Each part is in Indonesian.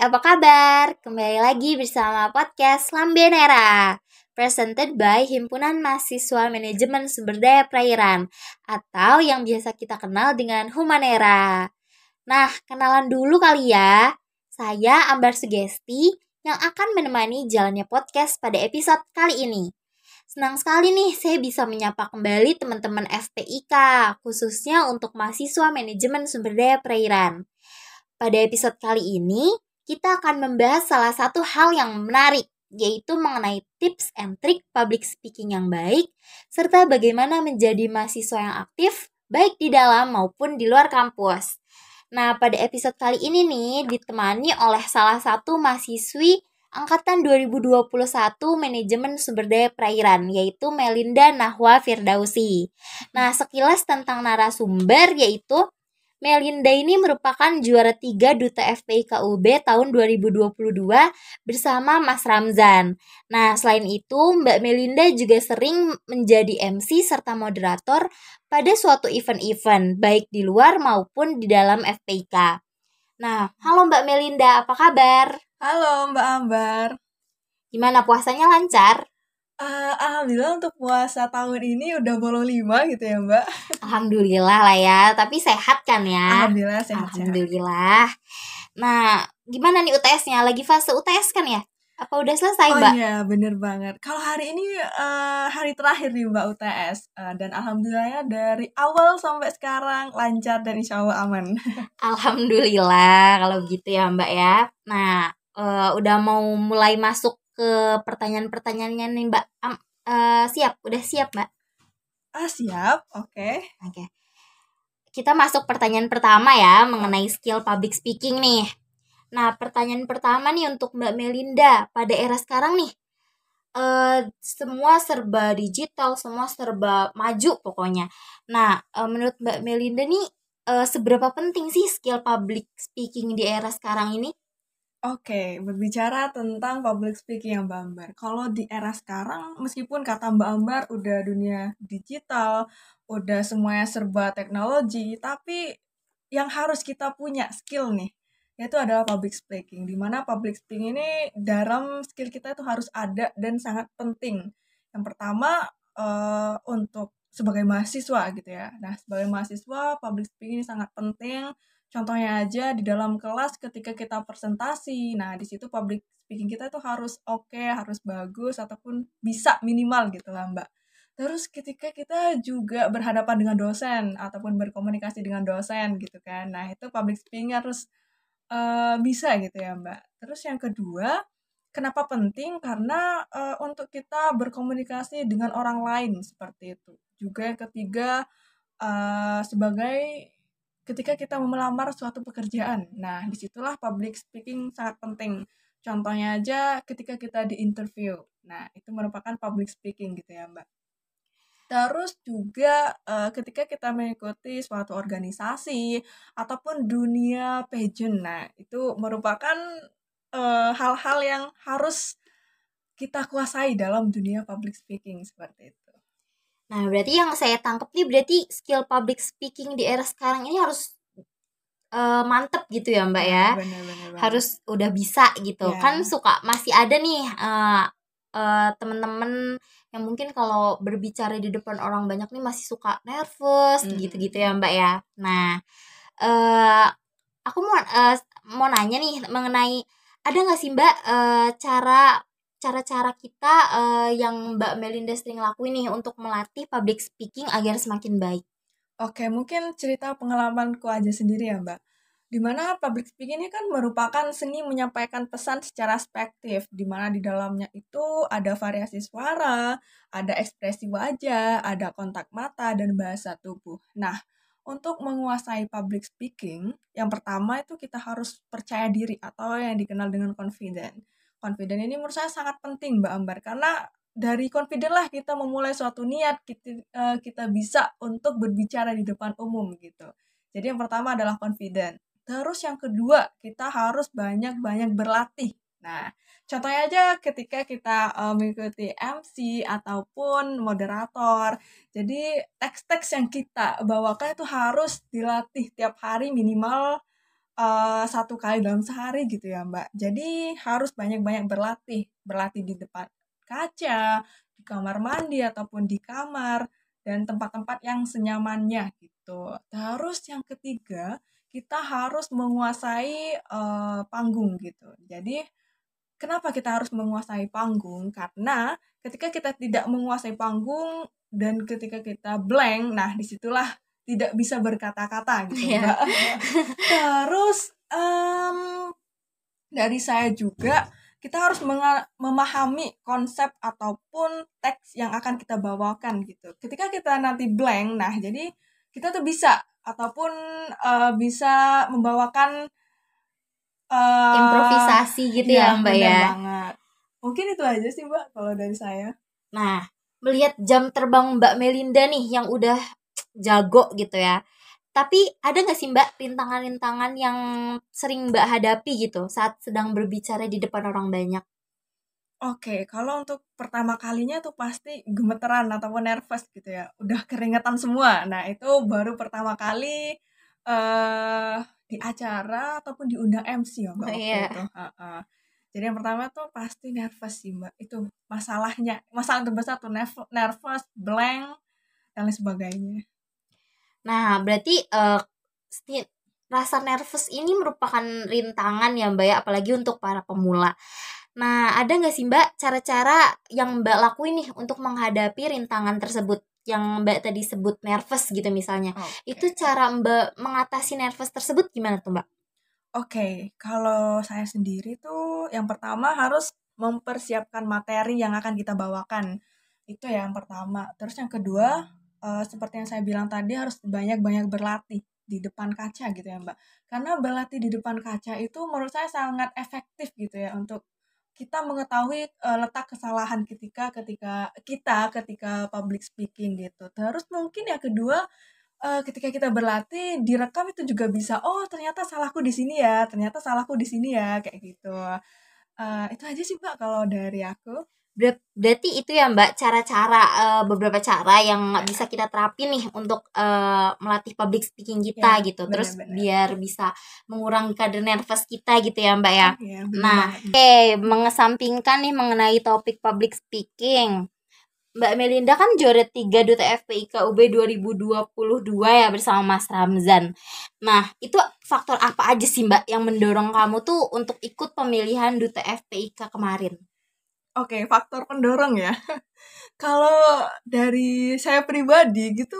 apa kabar? Kembali lagi bersama podcast Lambe Nera Presented by Himpunan Mahasiswa Manajemen Sumber Daya Perairan Atau yang biasa kita kenal dengan Humanera Nah, kenalan dulu kali ya Saya Ambar Sugesti yang akan menemani jalannya podcast pada episode kali ini Senang sekali nih saya bisa menyapa kembali teman-teman FPIK, khususnya untuk mahasiswa manajemen sumber daya perairan. Pada episode kali ini, kita akan membahas salah satu hal yang menarik, yaitu mengenai tips and trick public speaking yang baik, serta bagaimana menjadi mahasiswa yang aktif, baik di dalam maupun di luar kampus. Nah, pada episode kali ini nih, ditemani oleh salah satu mahasiswi Angkatan 2021 Manajemen Sumber Daya Perairan, yaitu Melinda Nahwa Firdausi. Nah, sekilas tentang narasumber, yaitu Melinda ini merupakan juara 3 Duta FPI KUB tahun 2022 bersama Mas Ramzan. Nah, selain itu, Mbak Melinda juga sering menjadi MC serta moderator pada suatu event-event, baik di luar maupun di dalam FPIK. Nah, halo Mbak Melinda, apa kabar? Halo Mbak Ambar. Gimana puasanya lancar? Uh, Alhamdulillah untuk puasa tahun ini udah bolong lima gitu ya Mbak. Alhamdulillah lah ya, tapi sehat kan ya? Alhamdulillah sehat. Alhamdulillah. Nah, gimana nih UTS-nya? Lagi fase UTS kan ya? Apa udah selesai oh, Mbak? Oh iya, bener banget. Kalau hari ini uh, hari terakhir nih Mbak UTS. Uh, dan Alhamdulillahnya dari awal sampai sekarang lancar dan insya Allah aman. Alhamdulillah kalau gitu ya Mbak ya. Nah, uh, udah mau mulai masuk ke pertanyaan-pertanyaannya nih Mbak. Um, uh, siap, udah siap Mbak? Ah siap, oke. Okay. Oke. Okay. Kita masuk pertanyaan pertama ya mengenai skill public speaking nih. Nah pertanyaan pertama nih untuk Mbak Melinda pada era sekarang nih. Uh, semua serba digital, semua serba maju pokoknya. Nah, uh, menurut Mbak Melinda nih, uh, seberapa penting sih skill public speaking di era sekarang ini? Oke, berbicara tentang public speaking yang Mbak Ambar. Kalau di era sekarang, meskipun kata Mbak Ambar udah dunia digital, udah semuanya serba teknologi, tapi yang harus kita punya skill nih, yaitu adalah public speaking. Di mana public speaking ini dalam skill kita itu harus ada dan sangat penting. Yang pertama, uh, untuk sebagai mahasiswa gitu ya. Nah, sebagai mahasiswa, public speaking ini sangat penting Contohnya aja di dalam kelas ketika kita presentasi, nah di situ public speaking kita itu harus oke, okay, harus bagus ataupun bisa minimal gitu lah Mbak. Terus ketika kita juga berhadapan dengan dosen ataupun berkomunikasi dengan dosen gitu kan, nah itu public speaking harus uh, bisa gitu ya Mbak. Terus yang kedua, kenapa penting? Karena uh, untuk kita berkomunikasi dengan orang lain seperti itu. Juga yang ketiga, uh, sebagai ketika kita melamar suatu pekerjaan. Nah, di situlah public speaking sangat penting. Contohnya aja ketika kita di interview. Nah, itu merupakan public speaking gitu ya, Mbak. Terus juga uh, ketika kita mengikuti suatu organisasi ataupun dunia pageant. Nah, itu merupakan eh, hal-hal yang harus kita kuasai dalam dunia public speaking seperti itu. Nah, berarti yang saya tangkap nih berarti skill public speaking di era sekarang ini harus uh, mantep gitu ya Mbak ya. Bener, bener, bener. Harus udah bisa gitu. Yeah. Kan suka masih ada nih uh, uh, temen-temen yang mungkin kalau berbicara di depan orang banyak nih masih suka nervous hmm. gitu-gitu ya Mbak ya. Nah, uh, aku mau uh, mau nanya nih mengenai ada nggak sih Mbak uh, cara cara-cara kita uh, yang Mbak Melinda sering lakuin nih untuk melatih public speaking agar semakin baik? Oke, mungkin cerita pengalamanku aja sendiri ya Mbak. Di mana public speaking ini kan merupakan seni menyampaikan pesan secara spektif, di mana di dalamnya itu ada variasi suara, ada ekspresi wajah, ada kontak mata, dan bahasa tubuh. Nah, untuk menguasai public speaking, yang pertama itu kita harus percaya diri atau yang dikenal dengan confident confident ini menurut saya sangat penting Mbak Ambar karena dari confident lah kita memulai suatu niat kita uh, kita bisa untuk berbicara di depan umum gitu. Jadi yang pertama adalah confident. Terus yang kedua kita harus banyak-banyak berlatih. Nah, contohnya aja ketika kita uh, mengikuti MC ataupun moderator. Jadi teks-teks yang kita bawakan itu harus dilatih tiap hari minimal uh, satu kali dalam sehari gitu ya Mbak. Jadi harus banyak-banyak berlatih, berlatih di depan kaca, di kamar mandi ataupun di kamar dan tempat-tempat yang senyamannya gitu. Terus yang ketiga, kita harus menguasai uh, panggung gitu. Jadi kenapa kita harus menguasai panggung? Karena ketika kita tidak menguasai panggung dan ketika kita blank, nah di situlah tidak bisa berkata-kata gitu yeah. Terus um, dari saya juga kita harus memahami konsep ataupun teks yang akan kita bawakan gitu. Ketika kita nanti blank, nah jadi kita tuh bisa ataupun uh, bisa membawakan uh, improvisasi gitu ya, ya Mbak ya. banget. Mungkin itu aja sih Mbak kalau dari saya. Nah, melihat jam terbang Mbak Melinda nih yang udah jago gitu ya tapi ada nggak sih mbak rintangan-rintangan yang sering mbak hadapi gitu saat sedang berbicara di depan orang banyak? Oke, kalau untuk pertama kalinya tuh pasti gemeteran ataupun nervous gitu ya. Udah keringetan semua. Nah, itu baru pertama kali uh, di acara ataupun diundang MC ya, Mbak. Oh, iya. itu. Uh, uh. Jadi yang pertama tuh pasti nervous sih, Mbak. Itu masalahnya. Masalah terbesar tuh nervous, blank, dan lain sebagainya. Nah, berarti uh, rasa nervous ini merupakan rintangan ya Mbak ya, apalagi untuk para pemula. Nah, ada nggak sih Mbak cara-cara yang Mbak lakuin nih untuk menghadapi rintangan tersebut? Yang Mbak tadi sebut nervous gitu misalnya. Okay. Itu cara Mbak mengatasi nervous tersebut gimana tuh Mbak? Oke, okay. kalau saya sendiri tuh yang pertama harus mempersiapkan materi yang akan kita bawakan. Itu yang pertama. Terus yang kedua, uh, seperti yang saya bilang tadi harus banyak-banyak berlatih di depan kaca gitu ya Mbak. Karena berlatih di depan kaca itu menurut saya sangat efektif gitu ya untuk kita mengetahui uh, letak kesalahan ketika ketika kita ketika public speaking gitu. Terus mungkin yang kedua uh, ketika kita berlatih direkam itu juga bisa oh ternyata salahku di sini ya, ternyata salahku di sini ya kayak gitu. Uh, itu aja sih Mbak kalau dari aku. Ber berarti itu ya Mbak cara-cara uh, beberapa cara yang bisa kita terapin nih untuk uh, melatih public speaking kita ya, gitu. Bener, Terus bener. biar bisa mengurangi kadar nervous kita gitu ya Mbak ya. ya nah, oke, okay, mengesampingkan nih mengenai topik public speaking. Mbak Melinda kan juara 3 Duta FPI KUB 2022 ya bersama Mas Ramzan. Nah, itu faktor apa aja sih Mbak yang mendorong kamu tuh untuk ikut pemilihan Duta FPIK kemarin? Oke, faktor pendorong ya. Kalau dari saya pribadi gitu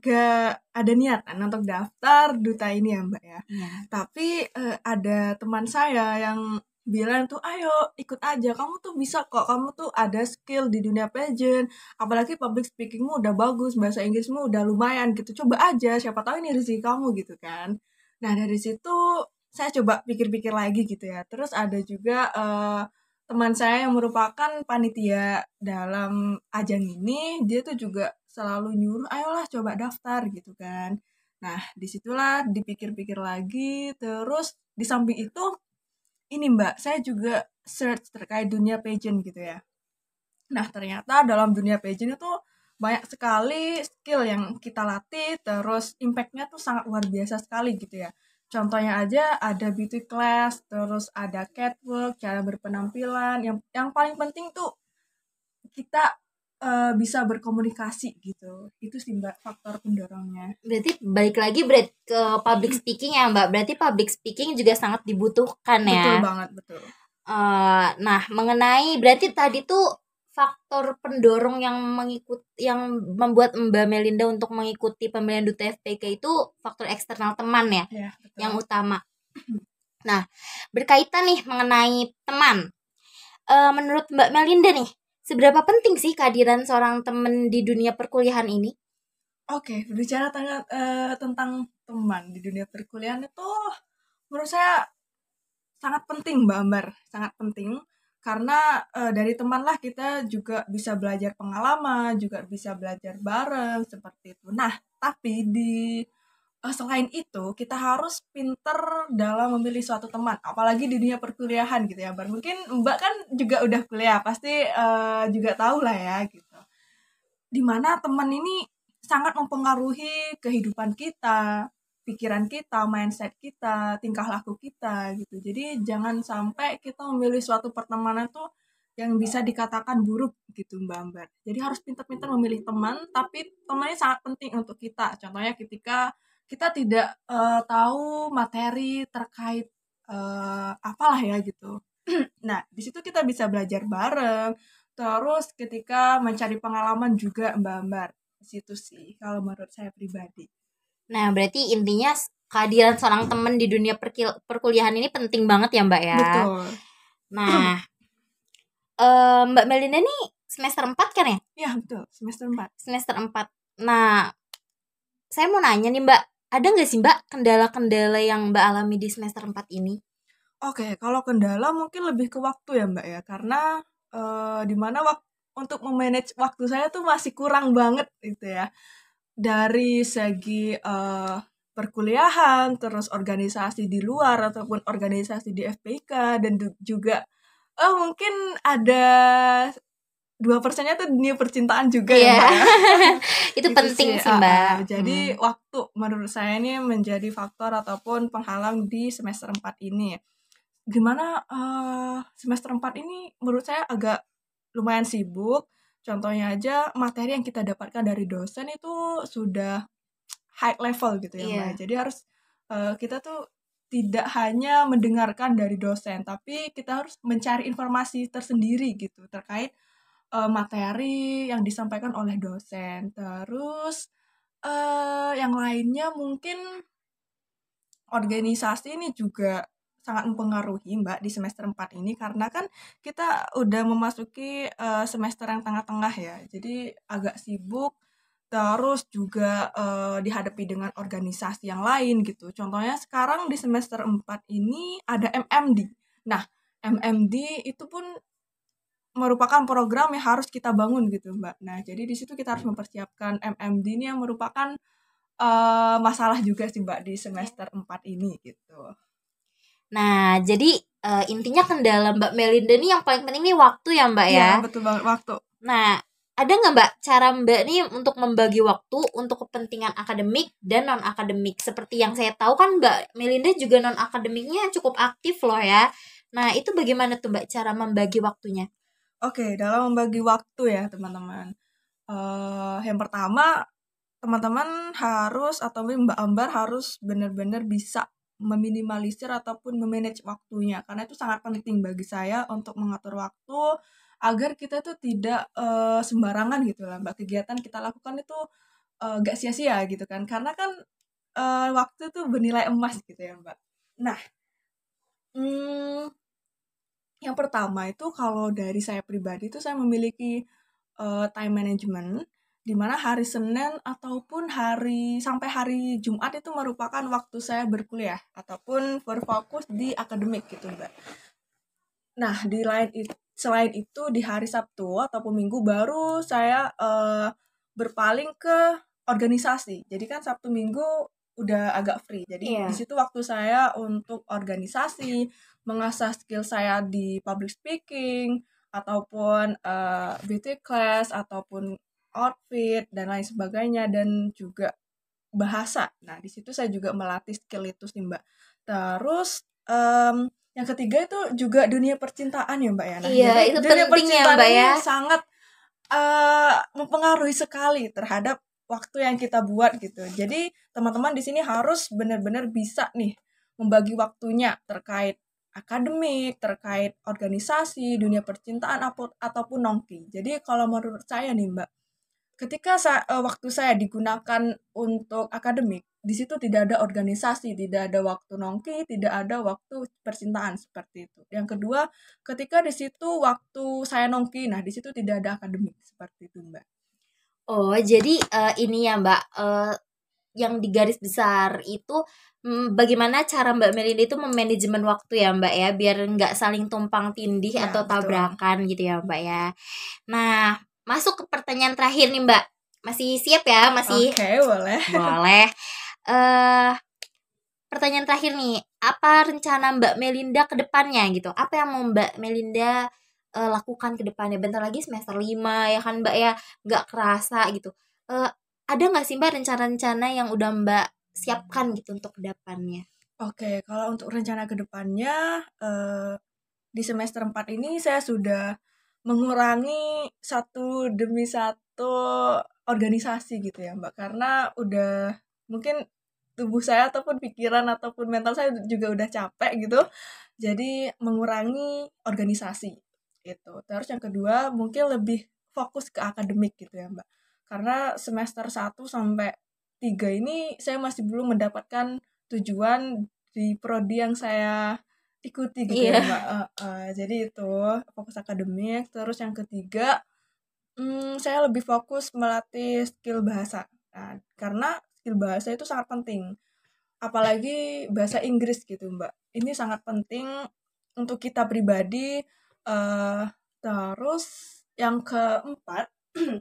gak ada niatan untuk daftar duta ini ya Mbak ya. ya. Tapi uh, ada teman saya yang bilang tuh ayo ikut aja kamu tuh bisa kok kamu tuh ada skill di dunia pageant apalagi public speakingmu udah bagus bahasa Inggrismu udah lumayan gitu coba aja siapa tahu ini rezeki kamu gitu kan nah dari situ saya coba pikir-pikir lagi gitu ya terus ada juga uh, teman saya yang merupakan panitia dalam ajang ini dia tuh juga selalu nyuruh ayolah coba daftar gitu kan. Nah di situlah dipikir-pikir lagi terus di samping itu ini mbak saya juga search terkait dunia pageant gitu ya. Nah ternyata dalam dunia pageant itu banyak sekali skill yang kita latih terus impactnya tuh sangat luar biasa sekali gitu ya Contohnya aja ada beauty class, terus ada catwalk, cara berpenampilan. Yang yang paling penting tuh kita uh, bisa berkomunikasi gitu. Itu sih Mbak faktor pendorongnya. Berarti balik lagi berat ke public speaking ya Mbak. Berarti public speaking juga sangat dibutuhkan ya. Betul banget, betul. Uh, nah, mengenai berarti tadi tuh faktor pendorong yang mengikut yang membuat Mbak Melinda untuk mengikuti pemilihan duta FPK itu faktor eksternal teman ya, ya yang utama. Nah, berkaitan nih mengenai teman. E, menurut Mbak Melinda nih, seberapa penting sih kehadiran seorang teman di dunia perkuliahan ini? Oke, berbicara tentang, uh, tentang teman di dunia perkuliahan itu menurut saya sangat penting Mbak Ambar, sangat penting karena e, dari teman lah kita juga bisa belajar pengalaman, juga bisa belajar bareng seperti itu. Nah, tapi di e, selain itu kita harus pinter dalam memilih suatu teman, apalagi di dunia perkuliahan gitu ya. Mungkin Mbak kan juga udah kuliah, pasti e, juga tahu lah ya gitu. Di mana teman ini sangat mempengaruhi kehidupan kita, pikiran kita, mindset kita, tingkah laku kita gitu. Jadi jangan sampai kita memilih suatu pertemanan tuh yang bisa dikatakan buruk gitu Mbak Ambar. Jadi harus pintar-pintar memilih teman, tapi temannya sangat penting untuk kita. Contohnya ketika kita tidak uh, tahu materi terkait uh, apalah ya gitu. nah, di situ kita bisa belajar bareng. Terus ketika mencari pengalaman juga Mbak Ambar. Di situ sih kalau menurut saya pribadi. Nah, berarti intinya kehadiran seorang teman di dunia perkuliahan ini penting banget ya Mbak ya. Betul. Nah, uh, Mbak Melinda nih semester 4 kan ya? Iya, betul. Semester 4. Semester 4. Nah, saya mau nanya nih Mbak, ada nggak sih Mbak kendala-kendala yang Mbak alami di semester 4 ini? Oke, kalau kendala mungkin lebih ke waktu ya Mbak ya, karena uh, di mana waktu untuk memanage waktu saya tuh masih kurang banget gitu ya. Dari segi uh, perkuliahan, terus organisasi di luar ataupun organisasi di FPK dan juga oh mungkin ada dua persennya tuh dunia percintaan juga yeah. ya mbak ya. itu gitu penting sih, sih mbak uh, jadi hmm. waktu menurut saya ini menjadi faktor ataupun penghalang di semester 4 ini gimana uh, semester 4 ini menurut saya agak lumayan sibuk contohnya aja materi yang kita dapatkan dari dosen itu sudah high level gitu ya yeah. mbak jadi harus uh, kita tuh tidak hanya mendengarkan dari dosen, tapi kita harus mencari informasi tersendiri gitu terkait uh, materi yang disampaikan oleh dosen. Terus uh, yang lainnya mungkin organisasi ini juga sangat mempengaruhi Mbak di semester 4 ini karena kan kita udah memasuki uh, semester yang tengah-tengah ya. Jadi agak sibuk terus juga uh, dihadapi dengan organisasi yang lain gitu. Contohnya sekarang di semester 4 ini ada MMD. Nah, MMD itu pun merupakan program yang harus kita bangun gitu, Mbak. Nah, jadi di situ kita harus mempersiapkan MMD ini yang merupakan uh, masalah juga sih, Mbak, di semester 4 ini gitu. Nah, jadi uh, intinya kendala Mbak Melinda ini yang paling penting nih waktu ya, Mbak ya. Iya, betul banget waktu. Nah, ada nggak mbak cara mbak nih untuk membagi waktu untuk kepentingan akademik dan non akademik seperti yang saya tahu kan mbak Melinda juga non akademiknya cukup aktif loh ya nah itu bagaimana tuh mbak cara membagi waktunya oke dalam membagi waktu ya teman-teman uh, yang pertama teman-teman harus atau mbak Ambar harus benar-benar bisa meminimalisir ataupun memanage waktunya. Karena itu sangat penting bagi saya untuk mengatur waktu agar kita tuh tidak uh, sembarangan gitu lah. Mbak kegiatan kita lakukan itu uh, gak sia-sia gitu kan. Karena kan uh, waktu tuh bernilai emas gitu ya mbak. Nah hmm, yang pertama itu kalau dari saya pribadi itu saya memiliki uh, time management di mana hari Senin ataupun hari sampai hari Jumat itu merupakan waktu saya berkuliah ataupun berfokus di akademik gitu mbak. Nah di lain itu selain itu di hari Sabtu ataupun Minggu baru saya uh, berpaling ke organisasi. Jadi kan Sabtu Minggu udah agak free. Jadi yeah. di situ waktu saya untuk organisasi, mengasah skill saya di public speaking ataupun uh, beauty class ataupun outfit dan lain sebagainya dan juga bahasa. Nah, di situ saya juga melatih skill itu sih, Mbak. Terus um, yang ketiga itu juga dunia percintaan ya mbak ya nah, iya jadi, itu dunia penting ya mbak ya sangat uh, mempengaruhi sekali terhadap waktu yang kita buat gitu jadi teman-teman di sini harus benar-benar bisa nih membagi waktunya terkait akademik, terkait organisasi, dunia percintaan ataupun nongki. Jadi kalau menurut saya nih Mbak, ketika saya, uh, waktu saya digunakan untuk akademik, di situ tidak ada organisasi, tidak ada waktu nongki, tidak ada waktu percintaan seperti itu. Yang kedua, ketika di situ waktu saya nongki, nah di situ tidak ada akademik seperti itu, Mbak. Oh, jadi uh, ini ya, Mbak, uh, yang di garis besar itu hmm, bagaimana cara Mbak Melinda itu memanajemen waktu ya, Mbak ya, biar nggak saling tumpang tindih ya, atau tabrakan betul. gitu ya, Mbak ya. Nah, masuk ke pertanyaan terakhir nih, Mbak. Masih siap ya? Masih. Oke, okay, boleh. Boleh uh, pertanyaan terakhir nih, apa rencana Mbak Melinda ke depannya gitu? Apa yang mau Mbak Melinda uh, lakukan ke depannya? Bentar lagi semester 5 ya kan Mbak ya, nggak kerasa gitu. Uh, ada nggak sih Mbak rencana-rencana yang udah Mbak siapkan gitu untuk ke depannya? Oke, kalau untuk rencana ke depannya eh, di semester 4 ini saya sudah mengurangi satu demi satu organisasi gitu ya Mbak. Karena udah mungkin tubuh saya ataupun pikiran ataupun mental saya juga udah capek gitu jadi mengurangi organisasi itu terus yang kedua mungkin lebih fokus ke akademik gitu ya Mbak. Karena semester 1 sampai 3 ini saya masih belum mendapatkan tujuan di prodi yang saya ikuti gitu yeah. ya mbak. Uh, uh, jadi itu fokus akademik. Terus yang ketiga hmm, saya lebih fokus melatih skill bahasa. Nah, karena skill bahasa itu sangat penting. Apalagi bahasa Inggris gitu mbak. Ini sangat penting untuk kita pribadi. Uh, terus yang keempat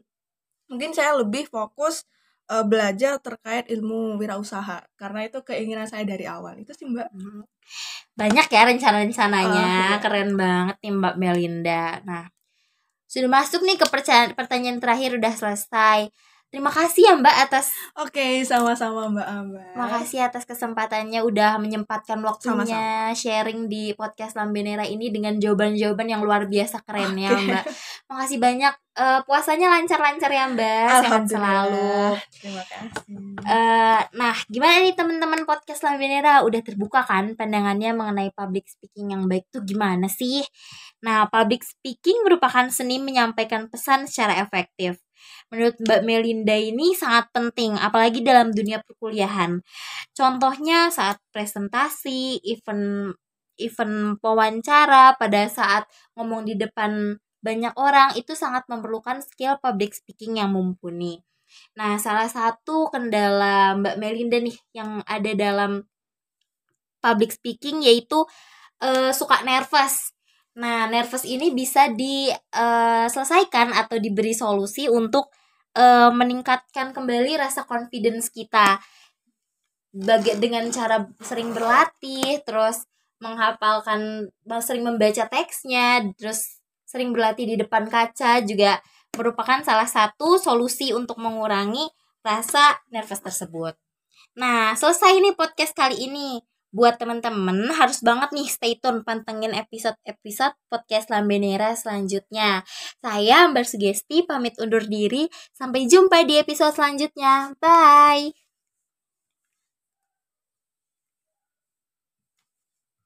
mungkin saya lebih fokus uh, belajar terkait ilmu wirausaha. Karena itu keinginan saya dari awal. Itu sih mbak. Hmm banyak ya rencana-rencananya. Oh, keren banget nih Mbak Melinda. Nah sudah masuk nih ke pertanyaan terakhir udah selesai Terima kasih ya Mbak atas Oke, okay, sama-sama Mbak Ambar. Makasih atas kesempatannya udah menyempatkan waktunya sama-sama. sharing di podcast Lambenera ini dengan jawaban-jawaban yang luar biasa keren okay. ya Mbak. Makasih banyak. Uh, puasanya lancar-lancar ya Mbak. Sehat selalu. Terima kasih. Uh, nah, gimana nih teman-teman podcast Lambenera udah terbuka kan pandangannya mengenai public speaking yang baik tuh gimana sih? Nah, public speaking merupakan seni menyampaikan pesan secara efektif menurut Mbak Melinda ini sangat penting apalagi dalam dunia perkuliahan. Contohnya saat presentasi, event event wawancara pada saat ngomong di depan banyak orang itu sangat memerlukan skill public speaking yang mumpuni. Nah, salah satu kendala Mbak Melinda nih yang ada dalam public speaking yaitu uh, suka nervous Nah, nervous ini bisa diselesaikan uh, atau diberi solusi untuk uh, meningkatkan kembali rasa confidence kita. Bagi dengan cara sering berlatih, terus menghafalkan, sering membaca teksnya, terus sering berlatih di depan kaca juga merupakan salah satu solusi untuk mengurangi rasa nervous tersebut. Nah, selesai nih podcast kali ini buat teman-teman harus banget nih stay tune pantengin episode-episode podcast Lambenera selanjutnya. Saya Ambar Sugesti pamit undur diri. Sampai jumpa di episode selanjutnya. Bye.